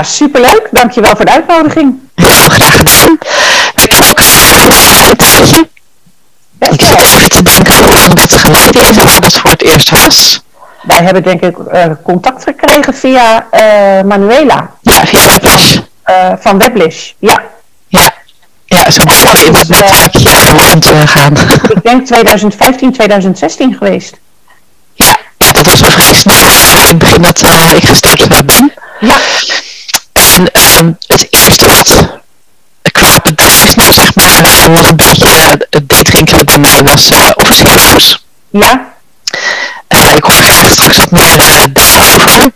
Ja, superleuk. Dankjewel voor de uitnodiging. Heel graag gedaan. Weet je ook een? Ik zit even te denken hoe lang het geleden is dat het voor het eerst was. Wij hebben denk ik uh, contact gekregen via uh, Manuela. Ja, via Weblish. Uh, van Weblish, ja. Ja, ja zo ben je in het netwerkje rond gaan. Ik denk 2015, 2016 geweest. Ja, ja dat was precies in het begin dat ik gestart ben. Ja. En um, het eerste wat qua bedrijfsnaam zeg maar wel een beetje het deedrinkelen bij mij was uh, Heroes. Ja. Uh, ik hoor graag straks wat meer uh, daarover.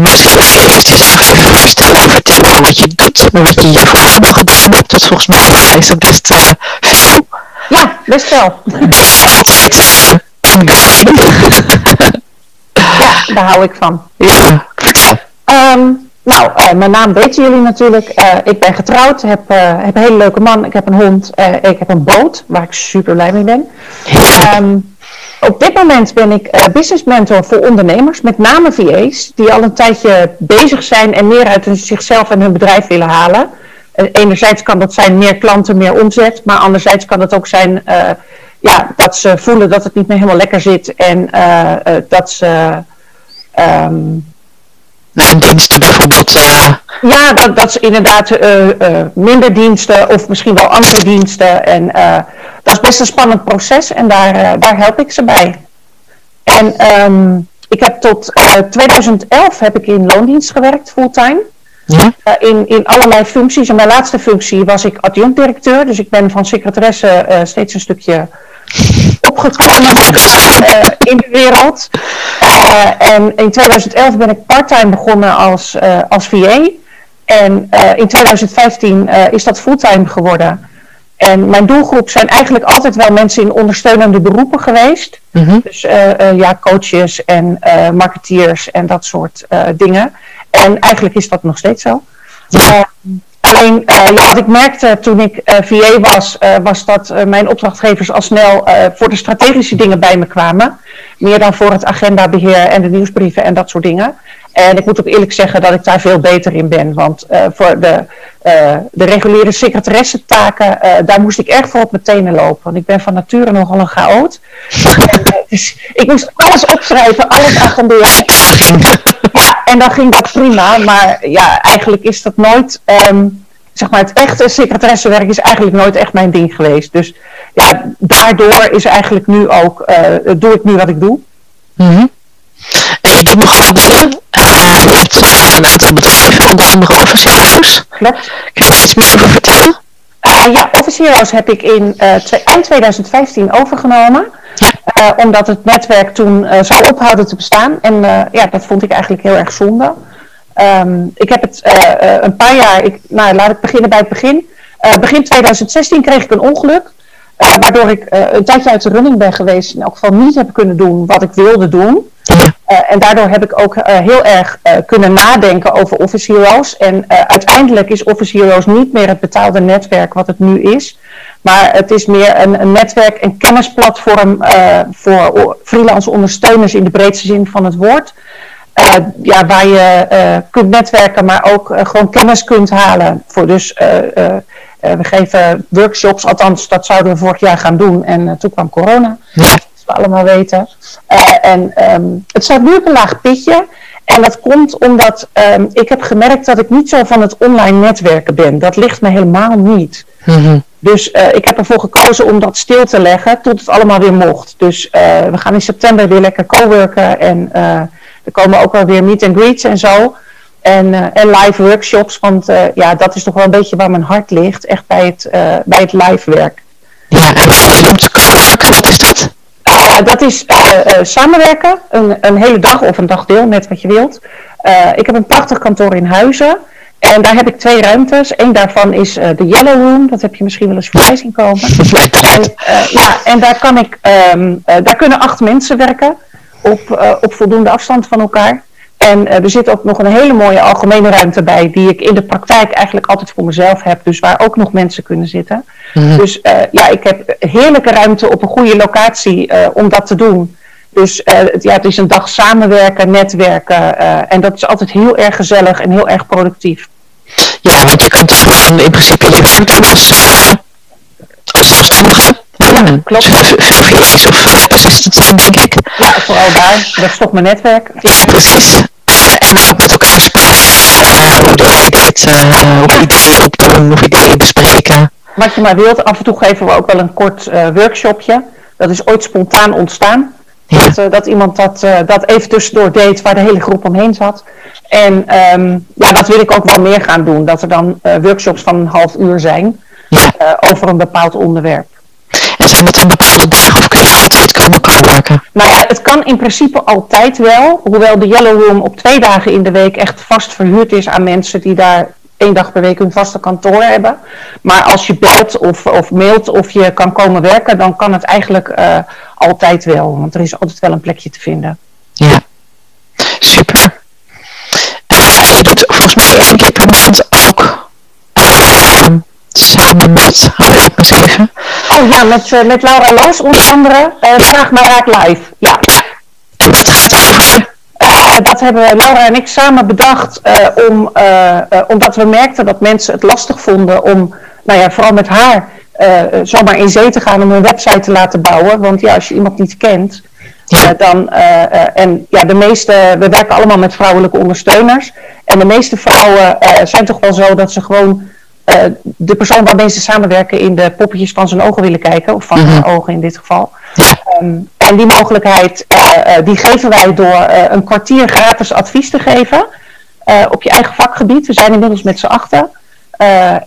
Misschien wil je eventjes nog even vertellen, vertellen wat je doet, maar wat je hiervoor allemaal gedaan hebt. Want volgens mij is dat best veel. Ja, best wel. Altijd ongoing. ja, daar hou ik van. Ja, vertel. Um, nou, uh, mijn naam weten jullie natuurlijk. Uh, ik ben getrouwd, heb, uh, heb een hele leuke man, ik heb een hond, ik heb een boot, waar ik super blij mee ben. Um, op dit moment ben ik business mentor voor ondernemers, met name VA's, die al een tijdje bezig zijn en meer uit zichzelf en hun bedrijf willen halen. enerzijds kan dat zijn meer klanten, meer omzet, maar anderzijds kan het ook zijn ja, dat ze voelen dat het niet meer helemaal lekker zit en dat ze... Um, en diensten bijvoorbeeld. Uh... Ja, dat, dat is inderdaad uh, uh, minder diensten of misschien wel andere diensten. En dat is best een spannend proces en daar, daar help ik ze bij. En um, ik heb tot 2011 heb ik in loondienst gewerkt, fulltime. Ja? in, in allerlei functies. En mijn laatste functie was ik adjunct-directeur. Dus ik ben van secretaresse steeds een stukje opgekomen uh, in de wereld. Uh, en in 2011 ben ik parttime begonnen als, uh, als VA. En in 2015 is dat fulltime geworden. En mijn doelgroep zijn eigenlijk altijd wel mensen in ondersteunende beroepen geweest. Mm -hmm. Dus ja, coaches en marketeers en dat soort dingen. En eigenlijk is dat nog steeds zo. Ja. Alleen ja, wat ik merkte toen ik uh, VA was, uh, was dat mijn opdrachtgevers al snel voor de strategische dingen bij me kwamen. Meer dan voor het agendabeheer en de nieuwsbrieven en dat soort dingen. En ik moet ook eerlijk zeggen dat ik daar veel beter in ben. Want voor de, de reguliere secretaressentaken, daar moest ik erg voor op mijn tenen lopen. Want ik ben van nature nogal een chaot. dus ik moest alles opschrijven, alles agenderen. Ja, en dan ging dat prima. Maar ja, eigenlijk is dat nooit... Um, zeg maar, het echte secretaressenwerk is eigenlijk nooit echt mijn ding geweest. Dus ja, daardoor is eigenlijk nu ook... Uh, doe ik nu wat ik doe. Mm -hmm. En je doet dingen. Uh, je hebt een aantal bedrijven, onder andere Office Heroes. Klopt. Kun je daar iets meer over vertellen? Uh, ja, Office Heroes heb ik in eind 2015 overgenomen. Ja. Omdat het netwerk toen zou ophouden te bestaan. En ja, dat vond ik eigenlijk heel erg zonde. Um, ik heb het een paar jaar, ik, nou laat ik beginnen bij het begin. begin 2016 kreeg ik een ongeluk. waardoor ik een tijdje uit de running ben geweest. In elk geval niet heb kunnen doen wat ik wilde doen. En daardoor heb ik ook heel erg kunnen nadenken over Office Heroes. En uiteindelijk is Office Heroes niet meer het betaalde netwerk wat het nu is. Maar het is meer een, netwerk, een kennisplatform voor freelance ondersteuners in de breedste zin van het woord. Ja, waar je kunt netwerken, maar ook gewoon kennis kunt halen. Voor dus, we geven workshops, althans dat zouden we vorig jaar gaan doen. En toen kwam corona, ja. We allemaal weten. en um, het staat nu op een laag pitje. En dat komt omdat um, ik heb gemerkt dat ik niet zo van het online netwerken ben. Dat ligt me helemaal niet. Mm -hmm. Dus uh, ik heb ervoor gekozen om dat stil te leggen tot het allemaal weer mocht. Dus uh, we gaan in september weer lekker coworken en uh, er komen ook wel weer meet and greets en zo. En, en live workshops, want ja, dat is toch wel een beetje waar mijn hart ligt. Echt bij het, bij het live werk. Ja, en wat is dat? Dat is samenwerken, een, een hele dag of een dagdeel, net wat je wilt. ik heb een prachtig kantoor in Huizen. En daar heb ik twee ruimtes. Eén daarvan is de Yellow Room. Dat heb je misschien wel eens voorbij zien komen. En, ja, en daar, kan ik, ehm, daar kunnen acht mensen werken op, op voldoende afstand van elkaar. En uh, er zit ook nog een hele mooie algemene ruimte bij, die ik in de praktijk eigenlijk altijd voor mezelf heb. Dus waar ook nog mensen kunnen zitten. Mhm. Dus uh, ja, ik heb heerlijke ruimte op een goede locatie uh, om dat te doen. Dus ja, het is een dag samenwerken, netwerken. en dat is altijd heel erg gezellig en heel erg productief. Ja, want je kan toch in principe je als klopt. VVE's of assistent denk ik. Ja, vooral daar. Dat is toch mijn netwerk. Ja, precies en ook met elkaar spreken, door dit, uh, of ideeën opdoen, of ideeën bespreken. Wat je maar wilt, af en toe geven we ook wel een kort uh, workshopje. Dat is ooit spontaan ontstaan. Ja. Dat, uh, dat, iemand dat, uh, dat even tussendoor deed waar de hele groep omheen zat. En um, ja, dat wil ik ook wel meer gaan doen. Dat er dan workshops van een half uur zijn ja. over een bepaald onderwerp. En zijn het dan bepaalde dagen of kun je altijd komen maken? Nou ja, het kan in principe altijd wel. Hoewel de Yellow Room op twee dagen in de week echt vast verhuurd is aan mensen die daar één dag per week hun vaste kantoor hebben. Maar als je belt of, of mailt of je kan komen werken, dan kan het eigenlijk uh, altijd wel. Want er is altijd wel een plekje te vinden. Ja, super. Uh, je doet volgens mij één keer per maand ook uh, samen met, ja, met, uh, met Laura Loos onder andere. Uh, Vraag maar raak live. Ja. En dat hebben Laura en ik samen bedacht om, omdat we merkten dat mensen het lastig vonden om, nou ja, vooral met haar, zomaar in zee te gaan om een website te laten bouwen. Want ja, als je iemand niet kent, dan, en ja, de meeste, we werken allemaal met vrouwelijke ondersteuners. En de meeste vrouwen zijn toch wel zo dat ze gewoon de persoon waarmee ze samenwerken in de poppetjes van zijn ogen willen kijken, of van mm haar ogen in dit geval. Um, en die mogelijkheid uh, uh, die geven wij door een kwartier gratis advies te geven op je eigen vakgebied. We zijn inmiddels met z'n achten.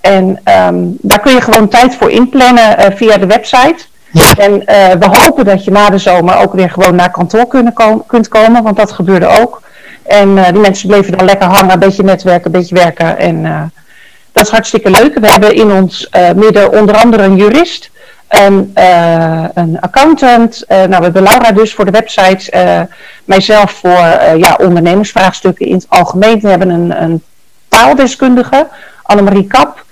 en um, daar kun je gewoon tijd voor inplannen via de website. Ja. En we hopen dat je na de zomer ook weer gewoon naar kantoor kunnen kunt komen, want dat gebeurde ook. En die mensen bleven dan lekker hangen, een beetje netwerken, een beetje werken en dat is hartstikke leuk. We hebben in ons uh, midden onder andere een jurist, een, uh, een accountant. Uh, nou, we hebben Laura dus voor de website, mijzelf voor ja, ondernemersvraagstukken in het algemeen. We hebben een, een taaldeskundige, Annemarie Kap.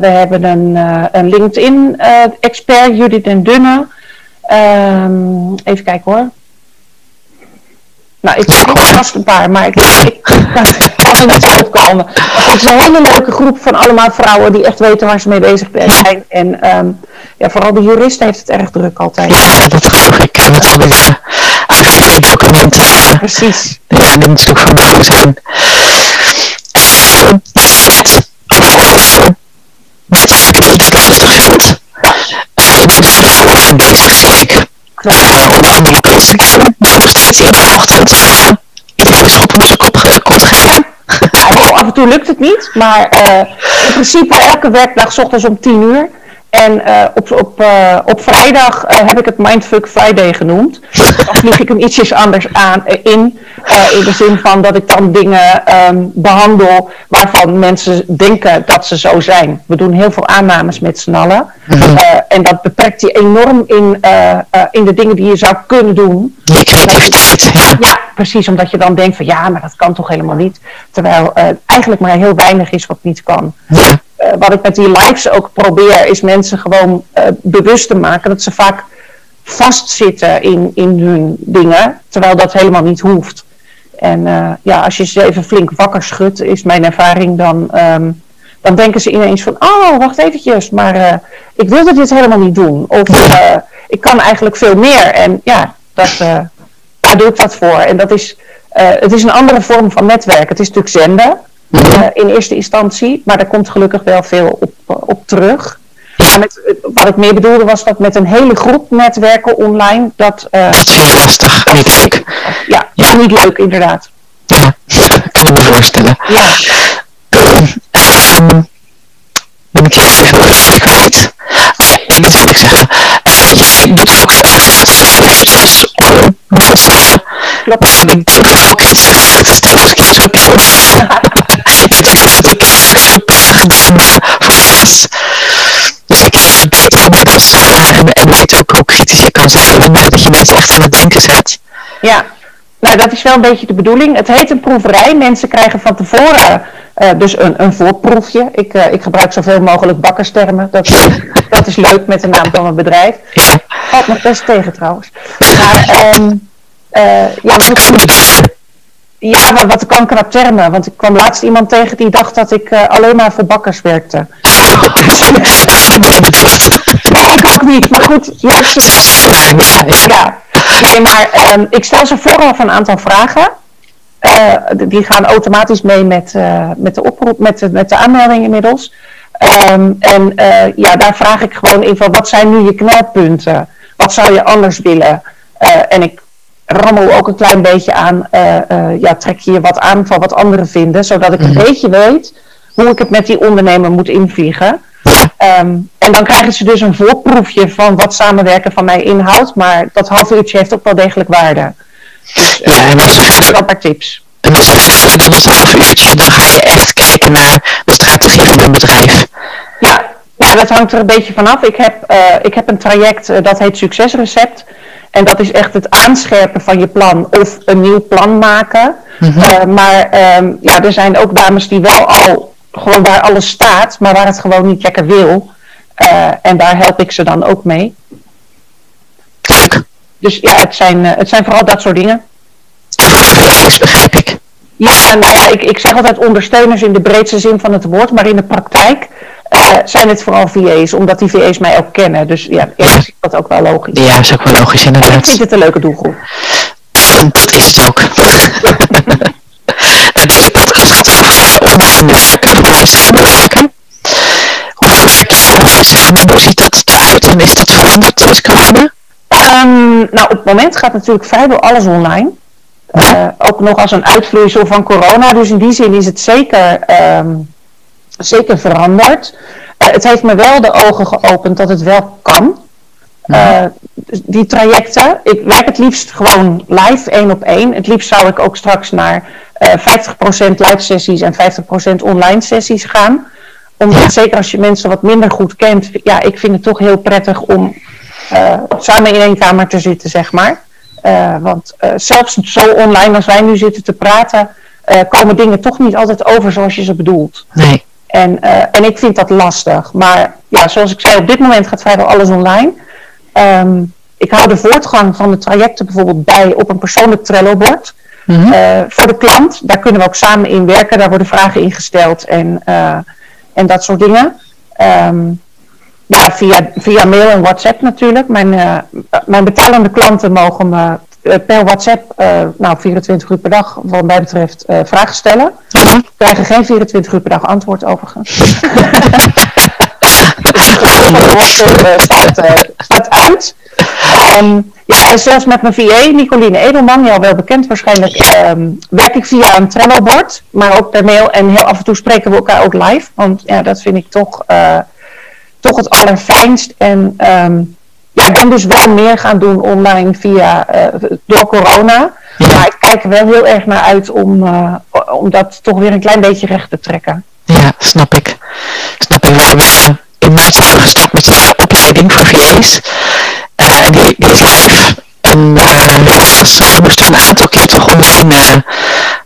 we hebben een, een LinkedIn-expert, Judith den Dunne. Um, even kijken hoor. Nou, ik heb vast een paar, maar ik, ik, kan er niet opkomen. Het is een hele leuke groep van allemaal vrouwen die echt weten waar ze mee bezig zijn. En um, ja, vooral de juristen heeft het erg druk altijd. Ja, dat geloof ik. Met al die uh, documenten. Precies. Ja, die moet natuurlijk van mij zijn. Net is het dat lastig vindt. Uh, met vrouwen bezig, zie ik. Online locatie maar nog steeds iedere ochtend iedereen is op onze kop, geven. Ja, af en toe lukt het niet, maar uh, in principe elke werkdag s ochtends om 10 uur. En uh, op, op, uh, op vrijdag uh, heb ik het Mindfuck Friday genoemd. Dan vlieg ik hem ietsjes anders aan, in. in de zin van dat ik dan dingen um, behandel waarvan mensen denken dat ze zo zijn. We doen heel veel aannames met z'n allen. Mm -hmm. en dat beperkt je enorm in, in de dingen die je zou kunnen doen. Je creativiteit, ja. Ja, precies. Omdat je dan denkt van ja, maar dat kan toch helemaal niet. Terwijl eigenlijk maar heel weinig is wat niet kan. Ja. Uh, wat ik met die lives ook probeer, is mensen gewoon uh, bewust te maken dat ze vaak vastzitten in, in hun dingen, terwijl dat helemaal niet hoeft. En uh, ja, als je ze even flink wakker schudt, is mijn ervaring, dan, um, dan denken ze ineens van, oh, wacht eventjes, maar ik wilde dit helemaal niet doen. Of ik kan eigenlijk veel meer. En ja, dat, daar doe ik dat voor. En dat is, het is een andere vorm van netwerk. Het is natuurlijk zenden. Uh, in eerste instantie. Maar daar komt gelukkig wel veel op, op terug. Ja. Met, wat ik meer bedoelde was dat met een hele groep netwerken online. Dat, uh, is lastig, niet leuk. Ja, ja. niet leuk inderdaad. Ja, kan ik me voorstellen. Ja. Um, ben ik even iets kwijt? Oh ja, nee, dat wil ik zeggen. Uh, jij doet ook uh, livestreams om mensen. Klopt. Maar je doet ook iets, dus ik heb beter inmiddels en, en weet ook hoe kritisch je kan zijn dat je mensen echt aan het denken zet. Ja, nou dat is wel een beetje de bedoeling. Het heet een proeverij. Mensen krijgen van tevoren dus een, een voorproefje. Ik, ik gebruik zoveel mogelijk bakkerstermen. Dat, dat is leuk met de naam van mijn bedrijf. Valt nog best tegen trouwens. Maar um, uh, ja, maar ja, wat kan knap termen? Want ik kwam laatst iemand tegen die dacht dat ik alleen maar voor bakkers werkte. ja, ik ook niet. Maar goed, ze. Ja, nee, maar um, ik stel ze vooraf een aantal vragen. Uh, die gaan automatisch mee met, uh, met de oproep, met de, met de aanmelding inmiddels. Um, en uh, ja, daar vraag ik gewoon in van wat zijn nu je knelpunten? Wat zou je anders willen? en ik rammel ook een klein beetje aan, ja, trek je wat aan van wat anderen vinden, zodat ik een mm. beetje weet hoe ik het met die ondernemer moet invliegen. Um, en dan krijgen ze dus een voorproefje van wat samenwerken van mij inhoudt, maar dat half uurtje heeft ook wel degelijk waarde. Dus, ja, en dat zijn wel een paar tips. En dat is dan het half uurtje, dan ga je echt kijken naar de strategie van een bedrijf. Ja, ja dat hangt er een beetje vanaf. Ik heb, uh, ik heb een traject uh, dat heet Succesrecept. En dat is echt het aanscherpen van je plan of een nieuw plan maken. Mm -hmm. uh, maar um, ja, er zijn ook dames die wel al gewoon waar alles staat, maar waar het gewoon niet lekker wil. en daar help ik ze dan ook mee. Dus ja, het zijn, het zijn vooral dat soort dingen. begrijp ik. Ja, nou ja, ik, ik zeg altijd ondersteuners in de breedste zin van het woord, maar in de praktijk uh, zijn het vooral VA's, omdat die VA's mij ook kennen. Dus ja, is dat ook wel logisch. Ja, is ook wel logisch inderdaad. En ik vind het een leuke doelgroep. Dat is het ook. deze podcast gaat over online werken, online samenwerken. Hoe werk je online samen? Hoe ziet dat eruit en is dat veranderd tijdens corona? Um, nou, op het moment gaat natuurlijk vrijwel alles online. Uh, ook nog als een uitvloeisel van corona. Dus in die zin is het zeker, um, zeker veranderd. Uh, het heeft me wel de ogen geopend dat het wel kan. Uh, die trajecten. Ik werk het liefst gewoon live, één op één. Het liefst zou ik ook straks naar 50% live sessies en 50% online sessies gaan. Omdat zeker als je mensen wat minder goed kent, ja, ik vind het toch heel prettig om samen in één kamer te zitten, zeg maar. Want zelfs zo online als wij nu zitten te praten, komen dingen toch niet altijd over zoals je ze bedoelt. Nee. En, en ik vind dat lastig. Maar ja, zoals ik zei, op dit moment gaat vrijwel alles online. Um, ik hou de voortgang van de trajecten bijvoorbeeld bij op een persoonlijk Trello-bord. Mm -hmm. voor de klant, daar kunnen we ook samen in werken. Daar worden vragen ingesteld en, en dat soort dingen. Um, ja, via, via mail en WhatsApp natuurlijk. Mijn, mijn betalende klanten mogen me per WhatsApp, nou 24 uur per dag, wat mij betreft, vragen stellen. Mhm. Krijgen geen 24 uur per dag antwoord overigens. staat, staat uit. Um, ja, en zelfs met mijn VA, Nicoline Edelman, jou wel bekend waarschijnlijk, um, werk ik via een Trello-bord, maar ook per mail. En heel af en toe spreken we elkaar ook live, want ja, dat vind ik toch toch het allerfijnst. En um, ja, ik ben dus wel meer gaan doen online via, uh, door corona. Ja. Maar ik kijk er wel heel erg naar uit om, uh, om dat toch weer een klein beetje recht te trekken. Ja, snap ik. Snap ik. We hebben in maart zijn gestart met een opleiding voor VA's. Uh, en die, die is live. En we moesten een aantal keer toch online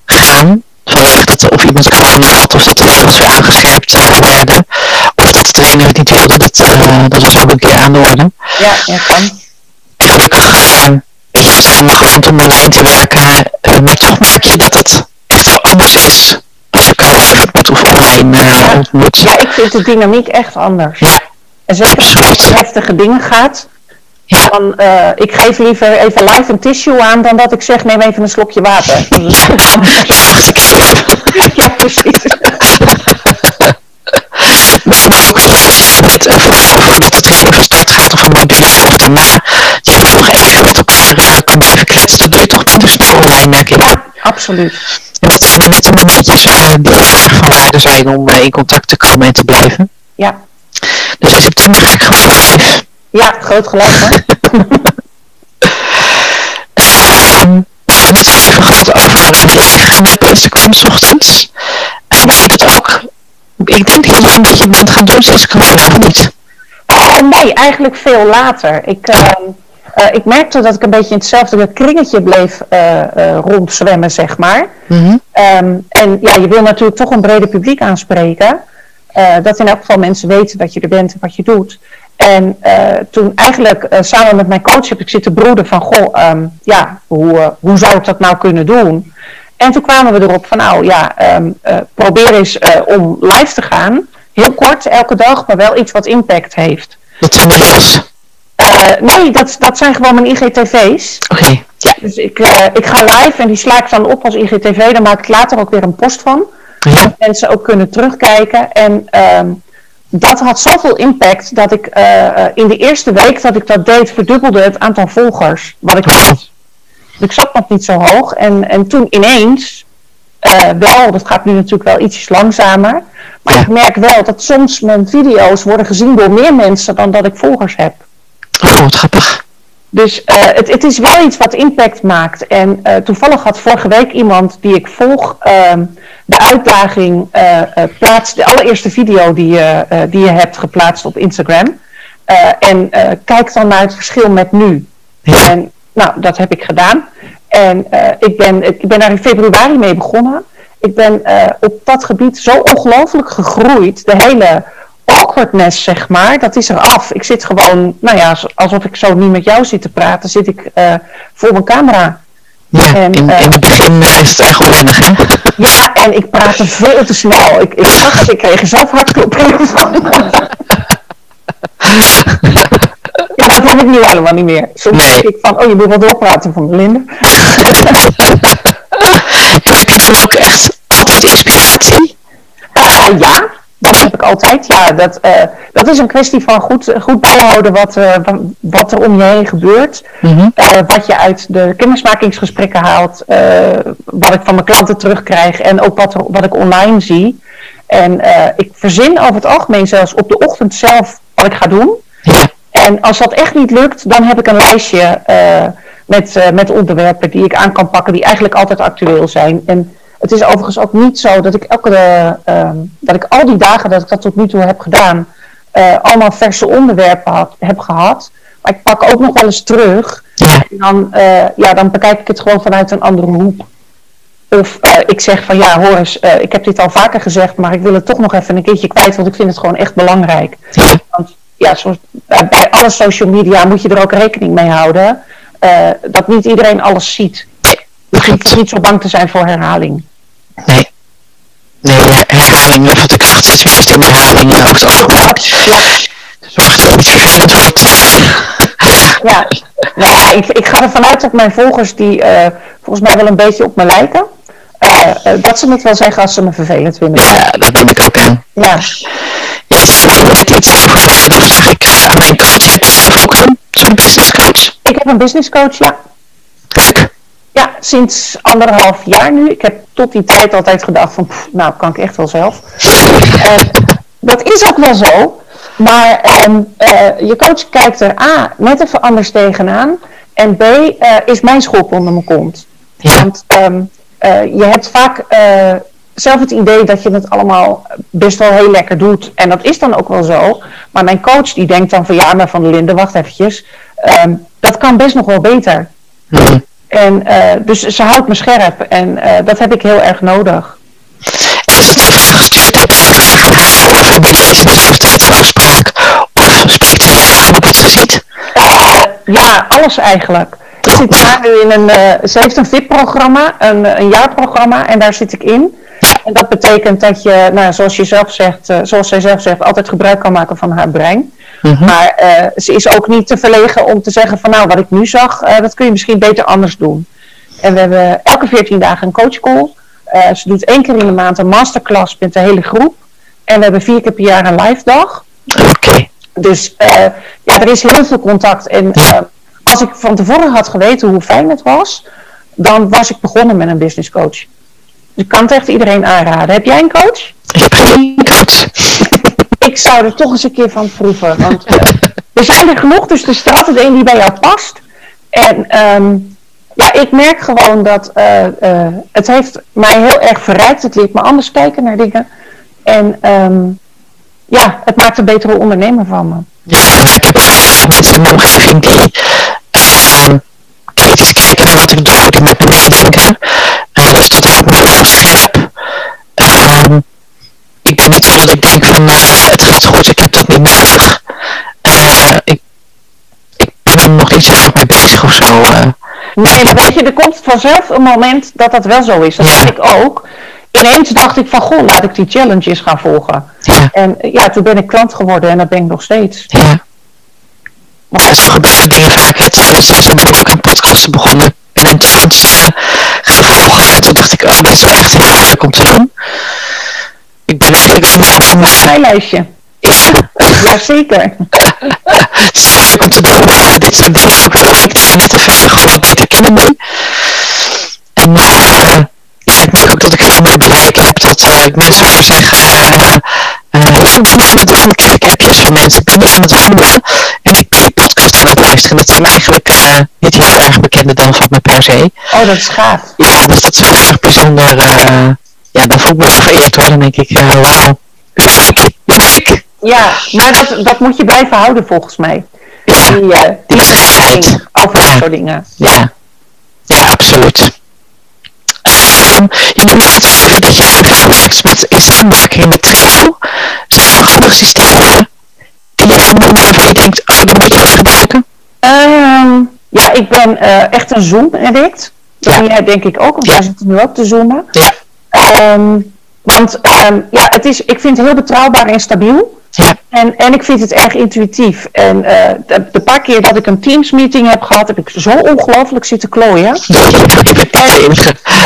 gaan vanwege dat of iemand corona had of dat er veel vragen gescherpt werden of dat de trainer het niet wilde, dat, uh, dat was ook een keer aan de orde. Ja, ja kan. En gelukkig uh, gewend om online te werken, uh, maar toch merk je dat het echt wel anders is als je elkaar of online ja. ontmoet. Ja, ik vind de dynamiek echt anders. Ja, en zeker als het om heftige dingen gaat, ja. Dan, uh, ik geef liever even live een tissue aan dan dat ik zeg neem even een slokje water. ja, precies. Maar ook met uh, voordat het weer van start gaat of een module of daarna, merk ik. Ja, absoluut. En dat zijn net de momentjes die erg van waarde zijn om uh, in contact te komen en te blijven. Ja. Dus in september ga ik gewoon live. Ja, groot gelijk hoor. um, we hebben het even gehad over de ingeknippen. Ze kwam s ochtends. En je dat ook, ik denk dat je het wel een beetje bent gaan doen sinds corona, of niet? Uh, nee, eigenlijk veel later. Ik, uh, ik merkte dat ik een beetje in hetzelfde kringetje bleef rondzwemmen, zeg maar. Mm en ja, je wil natuurlijk toch een breder publiek aanspreken. dat in elk geval mensen weten dat je er bent en wat je doet. En toen eigenlijk samen met mijn coach heb ik zitten broeden van, goh, um, ja, hoe, hoe zou ik dat nou kunnen doen? En toen kwamen we erop van, nou ja, um, probeer eens om live te gaan. Heel kort, elke dag, maar wel iets wat impact heeft. Wat zijn de uh, nee, dat, dat zijn gewoon mijn IGTV's. Oké. Ja, dus ik, uh, ik ga live en die sla ik dan op als IGTV. Daar maak ik later ook weer een post van. Ja. Dat mensen ook kunnen terugkijken. En uh, dat had zoveel impact dat ik uh, in de eerste week dat ik dat deed, verdubbelde het aantal volgers. Wat ik had. Dus ik zat nog niet zo hoog. En, en toen ineens, wel, dat gaat nu natuurlijk wel ietsjes langzamer. Maar ik merk wel dat soms mijn video's worden gezien door meer mensen dan dat ik volgers heb. Oh, wat grappig. Dus uh, het, het, is wel iets wat impact maakt. En uh, toevallig had vorige week iemand die ik volg uh, de uitdaging uh, plaatst, de allereerste video die je, die je hebt geplaatst op Instagram. en kijk dan naar het verschil met nu. Ja. En nou, dat heb ik gedaan. En ik, ben, ik ben daar in februari mee begonnen. Ik ben op dat gebied zo ongelooflijk gegroeid. De hele awkwardness, zeg maar, dat is er af. Ik zit gewoon, nou ja, alsof ik zo niet met jou zit te praten, zit ik uh, voor mijn camera. Ja, en, in, uh, in het begin is het echt onwennig, hè? Ja, en ik praatte veel te snel. Ik, ik zag het, ik kreeg er zelf hartkloppingen van. ja, dat heb ik nu helemaal niet meer. Soms denk ik van, oh, je moet wel doorpraten van Melinda. heb je dan ook echt altijd inspiratie? Uh, ja, altijd. Ja, dat, uh, dat is een kwestie van goed, goed bijhouden wat, uh, wat er om je heen gebeurt. Mm -hmm. uh, wat je uit de kennismakingsgesprekken haalt. wat ik van mijn klanten terugkrijg. En ook wat, er, wat ik online zie. En ik verzin over het algemeen zelfs op de ochtend zelf wat ik ga doen. Ja. En als dat echt niet lukt, dan heb ik een lijstje met, met onderwerpen die ik aan kan pakken. Die eigenlijk altijd actueel zijn. En het is overigens ook niet zo dat ik elke uh, dat ik al die dagen dat ik dat tot nu toe heb gedaan, uh, allemaal verse onderwerpen had, heb gehad. Maar ik pak ook nog wel eens terug. En dan, uh, ja, dan bekijk ik het gewoon vanuit een andere hoek. Of ik zeg van ja, hoor eens, ik heb dit al vaker gezegd, maar ik wil het toch nog even een keertje kwijt, want ik vind het gewoon echt belangrijk. Want ja, zoals, bij alle social media moet je er ook rekening mee houden dat niet iedereen alles ziet. Je hoeft niet zo bang te zijn voor herhaling. Nee. Nee, herhaling, wat ik acht zit weer in herhaling over het algemeen. Zorgt er niet Ja, nou ja, ik, ik ga ervan uit dat mijn volgers, die uh, volgens mij wel een beetje op me lijken, uh, uh, dat ze het wel zeggen als ze me vervelend vinden. Ja, dat neem ik ook aan. Ja. Ja, ik iets over dat zeg ik aan mijn coach. Heb je zelf ook een zo'n business coach? Ik heb een business coach, ja. Leuk. Ja, sinds anderhalf jaar nu. Ik heb tot die tijd altijd gedacht van, pff, nou kan ik echt wel zelf. uh, dat is ook wel zo. Maar um, uh, je coach kijkt er A, net even anders tegenaan. En B, uh, is mijn schop onder mijn kont. Ja. Want um, je hebt vaak zelf het idee dat je het allemaal best wel heel lekker doet. En dat is dan ook wel zo. Maar mijn coach die denkt dan van, ja maar Van de Linde, wacht eventjes. Um, dat kan best nog wel beter. Mm. En uh, dus ze houdt me scherp en uh, dat heb ik heel erg nodig. Uh, ja, alles eigenlijk. Ik zit daar nu in een, ze heeft een VIP-programma, een, een jaarprogramma en daar zit ik in. En dat betekent dat je, nou, zoals, je zelf zegt, zoals zij zelf zegt, altijd gebruik kan maken van haar brein. Mhm. Mm -hmm. Maar uh, ze is ook niet te verlegen om te zeggen van nou wat ik nu zag, uh, dat kun je misschien beter anders doen. En we hebben elke 14 dagen een coachcall. Uh, ze doet één keer in de maand een masterclass met de hele groep. En we hebben vier keer per jaar een live dag. Oké. Okay. Dus ja, er is heel veel contact. En als ik van tevoren had geweten hoe fijn het was, dan was ik begonnen met een business coach. Dus ik kan het echt iedereen aanraden. Heb jij een coach? Ik heb geen coach. Ik zou er toch eens een keer van proeven. Want uh, er zijn er genoeg, dus er is er altijd één die bij jou past. En um, ja, ik merk gewoon dat uh, uh, het heeft mij heel erg verrijkt. Het leert me anders kijken naar dingen. En um, ja, het maakt een betere ondernemer van me. Ja, ik heb mensen in mijn omgeving die kritisch kijken naar wat ik doe, die met me. Uh, dus dat ik ook. Uh, ik ben niet zo dat ik denk van het gaat goed, ik heb dat niet nodig. Uh, ik, ik ben er nog niet zo erg mee bezig of zo. Uh, nee, maar weet je, er komt vanzelf een moment dat dat wel zo is. Dat ja. ik ook. Ineens dacht ik van, goh, laat ik die challenges gaan volgen. Ja. En ja, toen ben ik klant geworden en dat ben ik nog steeds. Ja. Maar zo gebeuren dingen vaak. Zoals ben ik ook aan podcasten begonnen. En een challenge uh, gaan volgen. En toen dacht ik, oh, dit is wel echt heel leuk om te doen. Ik ben natuurlijk wel meer van... Een lijstje. Ja. Jazeker. leuk om te doen. Dit soort dingen ook wel LinkedIn en tv gewoon wat beter kennen nu. En uh, ja, ik merk ook dat ik veel meer bereik heb. Dat uh, ik mensen hoor zeggen... Uh, ja, ik ben wandelen. Ik krijg appjes van mensen. Ik ben aan het wandelen. En ik ben die podcast aan het luisteren. Dat zijn eigenlijk uh, niet heel erg bekende dan van me per se. Oh, dat is gaaf. Ja, dus dat is wel erg bijzonder. Ja, dan voel ik me zo vereerd hoor. Dan denk ik, wauw, muziek, muziek. Ja, maar dat, dat moet je blijven houden volgens mij. Ja, die, uh, die vrijheid. Over dat soort dingen. Ja, ja, absoluut. Um, je noemde net al even dat je heel erg werkt met, in samenwerking met Trello. Zijn er nog andere systemen die je kan noemen waarvan je denkt, oh, die moet je eens gebruiken? Um, ja, ik ben uh, echt een Zoom-addict. Dat Ja. jij denk ik ook, want Ja. wij zitten nu ook te zoomen. Ja, Um, want um, ja, het is, ik vind het heel betrouwbaar en stabiel. ja, En, en ik vind het erg intuïtief. En uh, de, de paar keer dat ik een Teams-meeting heb gehad, heb ik zo ongelooflijk zitten klooien.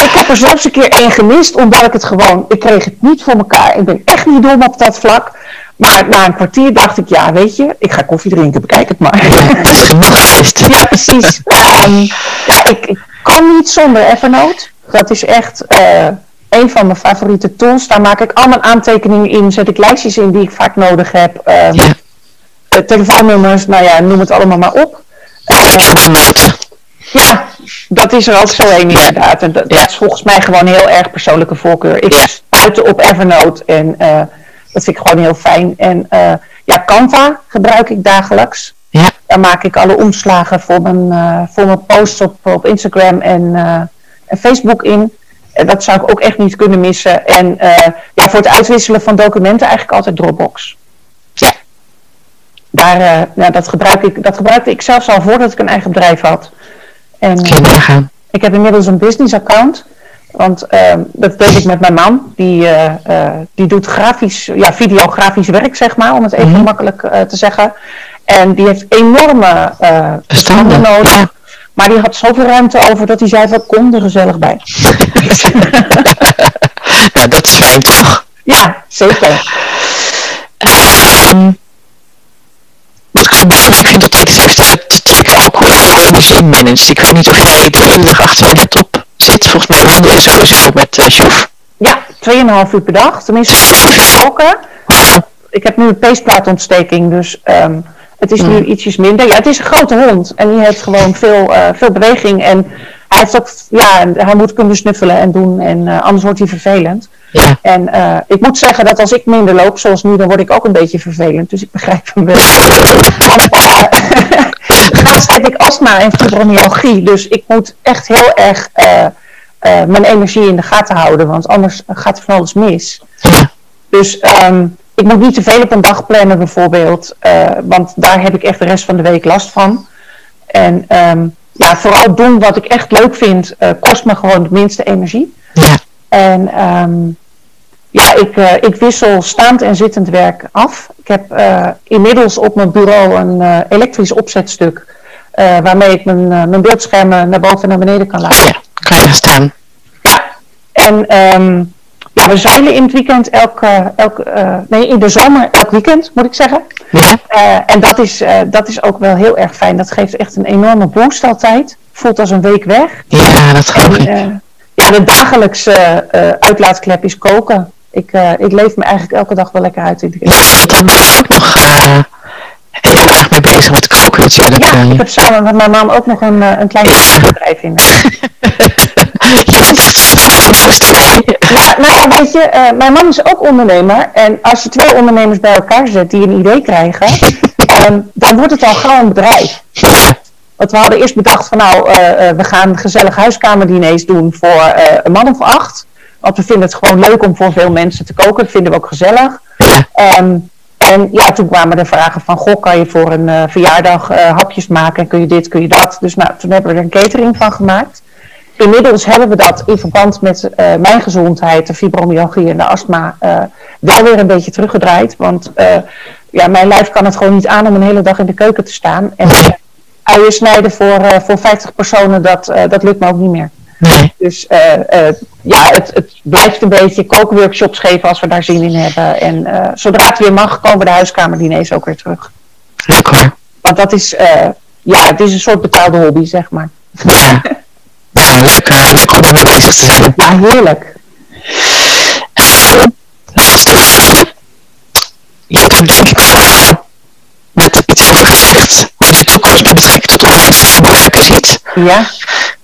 Ik heb er zelfs een keer één gemist, omdat ik het gewoon, ik kreeg het niet voor elkaar. Ik ben echt niet dom op dat vlak. Maar na een kwartier dacht ik, ja, weet je, ik ga koffie drinken, bekijk het maar. Het is genoeg geweest. ja, precies. Um, ja, ik, ik kan niet zonder Evernote. Dat is echt uh, een van mijn favoriete tools. Daar maak ik al mijn aantekeningen in, zet ik lijstjes in die ik vaak nodig heb. Ja. uh, telefoonnummers, nou ja, noem het allemaal maar op. Evernote. Ja, dat is er ook zo een inderdaad. En dat, dat is volgens mij gewoon heel erg persoonlijke voorkeur. Ik Ja. stuitte op Evernote en uh, dat vind ik gewoon heel fijn. En uh, ja, Canva gebruik ik dagelijks. Ja. Daar maak ik alle omslagen voor mijn, uh, voor mijn posts op, op Instagram en, en Facebook in. En dat zou ik ook echt niet kunnen missen. En uh, ja, voor het uitwisselen van documenten eigenlijk altijd Dropbox. Ja. Daar, uh, ja, dat, gebruik ik, dat gebruikte ik zelfs al voordat ik een eigen bedrijf had. En, ik heb inmiddels een business account. Want uh, dat deed ik met mijn man. Die, uh, uh, die doet grafisch, ja, videografisch werk, zeg maar, om het even Mhm. makkelijk te zeggen. En die heeft enorme Bestanden, nodig. ja. Maar die had zoveel ruimte over dat hij zei, wat kom er gezellig bij. nou, dat is fijn toch? ja, zeker. Um, wat ik zo belangrijk vind dat iets heeft, dat, ik ook hoe je energie managt. Ik weet niet of jij de hele dag achter je laptop zit. Volgens mij wandel je sowieso met uh, Sjoef. Ja, 2,5 uur per dag. Tenminste. Ik heb nu een peesplaatontsteking, dus um, het is nu ietsjes minder. Ja, het is een grote hond en die heeft gewoon veel, uh, veel beweging. En hij heeft ook, ja, hij moet kunnen snuffelen en doen en uh, anders wordt hij vervelend. Ja. En uh, ik moet zeggen dat als ik minder loop, zoals nu, dan word ik ook een beetje vervelend. Dus ik begrijp hem wel. Daarnaast heb ik astma en fibromyalgie, dus ik moet echt heel erg mijn energie in de gaten houden, want anders gaat er van alles mis. Ja. Dus um, ik moet niet te veel op een dag plannen bijvoorbeeld, uh, want daar heb ik echt de rest van de week last van. En um, ja, vooral doen wat ik echt leuk vind, uh, kost me gewoon de minste energie. Ja. En um, ja, ik, uh, ik wissel staand en zittend werk af. Ik heb inmiddels op mijn bureau een elektrisch opzetstuk waarmee ik mijn, mijn beeldschermen naar boven en naar beneden kan laten. Ja, kan je staan. Ja, en um, ja, we zeilen in het weekend elk, elk uh, nee, in de zomer elk weekend, moet ik zeggen. Ja. Uh, en dat is, dat is ook wel heel erg fijn. Dat geeft echt een enorme boost altijd. Voelt als een week weg. Ja, dat geloof ik. ja, de dagelijkse uitlaatklep is koken. Ik, ik leef me eigenlijk elke dag wel lekker uit in de Ja, daar ben je ook nog heel erg mee bezig met koken natuurlijk. Ja, ik heb samen met mijn man ook nog een, een klein bedrijf in. Ja, nou ja, weet je, eh, mijn man is ook ondernemer. En als je twee ondernemers bij elkaar zet die een idee krijgen, ehm, dan wordt het al gauw een bedrijf. Want we hadden eerst bedacht van nou, eh, eh, we gaan gezellig huiskamerdiners doen voor een man of acht. Want we vinden het gewoon leuk om voor veel mensen te koken. Dat vinden we ook gezellig. Ehm, en ja, toen kwamen de vragen van, goh, kan je voor een verjaardag hapjes maken? En kun je dit, kun je dat? Dus nou, toen hebben we er een catering van gemaakt. Inmiddels hebben we dat in verband met eh, mijn gezondheid, de fibromyalgie en de astma, eh, wel weer een beetje teruggedraaid. Want eh, ja, mijn lijf kan het gewoon niet aan om een hele dag in de keuken te staan. En uien snijden voor, voor 50 personen, dat, dat lukt me ook niet meer. Nee. Dus ja, het, het blijft een beetje kookworkshops geven als we daar zin in hebben. En zodra het weer mag, komen de huiskamerdiners ook weer terug. Leuk hoor. Want dat is, ja, het is een soort betaalde hobby, zeg maar. Ja, leuk, eh, leuk om ermee bezig te zijn. Ja, heerlijk. Je hebt ook denk ik wel net iets gezegd hoe je de toekomst met betrekking tot online samenwerken ziet. Ja,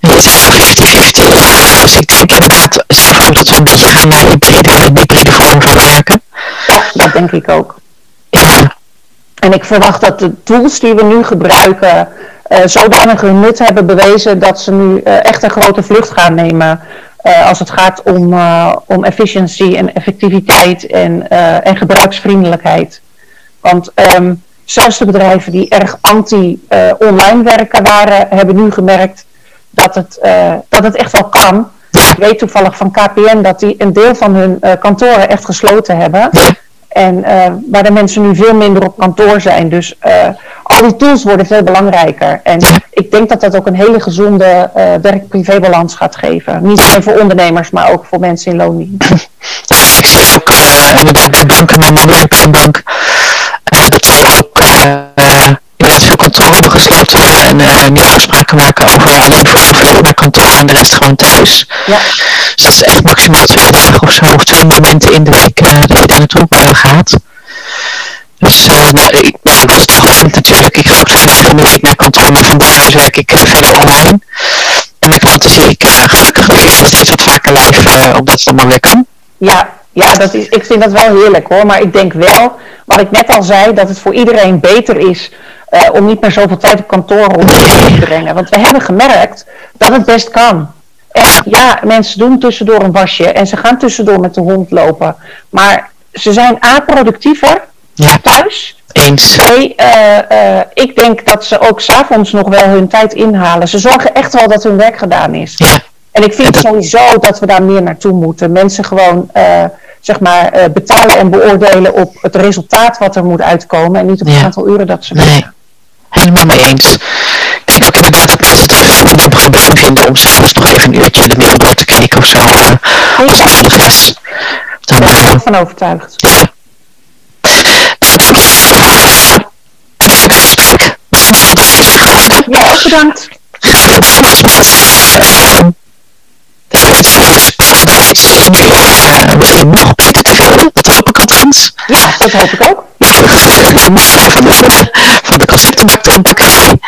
je zegt 50-50. Dus ik denk inderdaad zelf dat we een beetje gaan naar hybride, hybride vorm van werken. ja, dat denk ik ook. Ja, En ik verwacht dat de tools die we nu gebruiken eh, zodanig hun nut hebben bewezen dat ze nu eh, echt een grote vlucht gaan nemen eh, als het gaat om, eh, om efficiëntie en effectiviteit en, eh, en gebruiksvriendelijkheid. Want ehm, zelfs de bedrijven die erg anti-online werken waren, hebben nu gemerkt dat het, eh, dat het echt wel kan. Ik weet toevallig van KPN dat die een deel van hun eh, kantoren echt gesloten hebben. En eh, waar de mensen nu veel minder op kantoor zijn. Dus eh, al die tools worden veel belangrijker. En ik denk dat dat ook een hele gezonde eh werk-privé-balans gaat geven. Niet alleen voor ondernemers, maar ook voor mensen in loondienst. Ik zie ook inderdaad bij banken, mijn man werkt bij bank, dat ze ook inderdaad veel kantoren gesloten en meer afspraken maken over alleen voor zoveel naar kantoor en de rest gewoon thuis. Ja, Dus dat is echt maximaal twee dagen of zo, of twee momenten in de week eh, dat je daar naartoe eh, gaat. Dus eh, nou, ik, nou, ik was toch gewend natuurlijk. Ik ga ook vijf dagen in de week naar kantoor, maar van daaruit werk ik verder online. En met klanten zie ik eh, gelukkig weer steeds wat vaker live, omdat het allemaal weer kan. ja, ja dat is, ik vind dat wel heerlijk hoor. Maar ik denk wel, wat ik net al zei, dat het voor iedereen beter is eh, om niet meer zoveel tijd op kantoor rond te brengen. Want we hebben gemerkt dat het best kan. En ja, mensen doen tussendoor een wasje en ze gaan tussendoor met de hond lopen. Maar ze zijn A, productiever Ja, thuis. eens. Nee, eh, eh, ik denk dat ze ook s'avonds nog wel hun tijd inhalen. Ze zorgen echt wel dat hun werk gedaan is. Ja, En ik vind sowieso dat we daar meer naartoe moeten. Mensen gewoon zeg maar, betalen en beoordelen op het resultaat wat er moet uitkomen. En niet op het Ja. aantal uren dat ze nee. werken. Helemaal mee eens. Ik denk ook inderdaad dat mensen het enorm geweldig vinden om s'avonds nog even een uurtje de mail door te kijken of zo. eh, Als er nog is. Dan, Daar ben ik eh, ook van overtuigd. ja. Hartstikke gesprek. Bedankt voor deze vragen. Ja, ook bedankt. Ik wens je alles spannend nu eh, weer nog beter te vinden. Dat hoop ik althans. Ja, dat hoop ik ook. Van de, van de conceptenbak en bakkerij.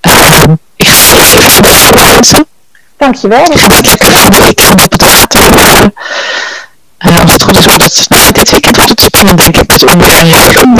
Ehm, ik ga de wensen. Dankjewel. Ik ga lekker. Uh, uh, als het goed is, wordt het, nou, dit weekend wordt het spannend, denk ik.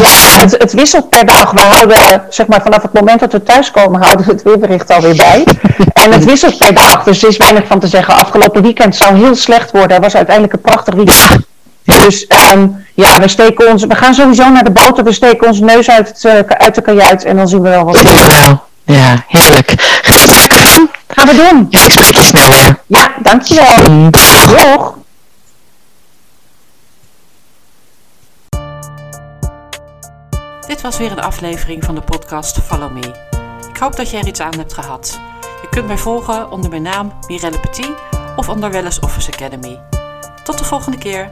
Ja, het, het wisselt per dag. We houden, eh, zeg maar, vanaf het moment dat we thuiskomen, houden we het weerbericht alweer bij. En het wisselt per dag, dus er is weinig van te zeggen. Afgelopen weekend zou heel slecht worden. Het was uiteindelijk een prachtig weekend. Dus ehm, ja, we, steken ons, we gaan sowieso naar de boot. We steken onze neus uit, het, eh, uit de kajuit en dan zien we wel wat. Dankjewel. Ja, heerlijk. Er lekker van. Gaan we doen. En ik spreek je snel weer. Ja, dankjewel. Dag. Doeg. Dit was weer een aflevering van de podcast Follow Me. Ik hoop dat je er iets aan hebt gehad. Je kunt mij volgen onder mijn naam Mirelle Petit of onder Wellness Office Academy. Tot de volgende keer.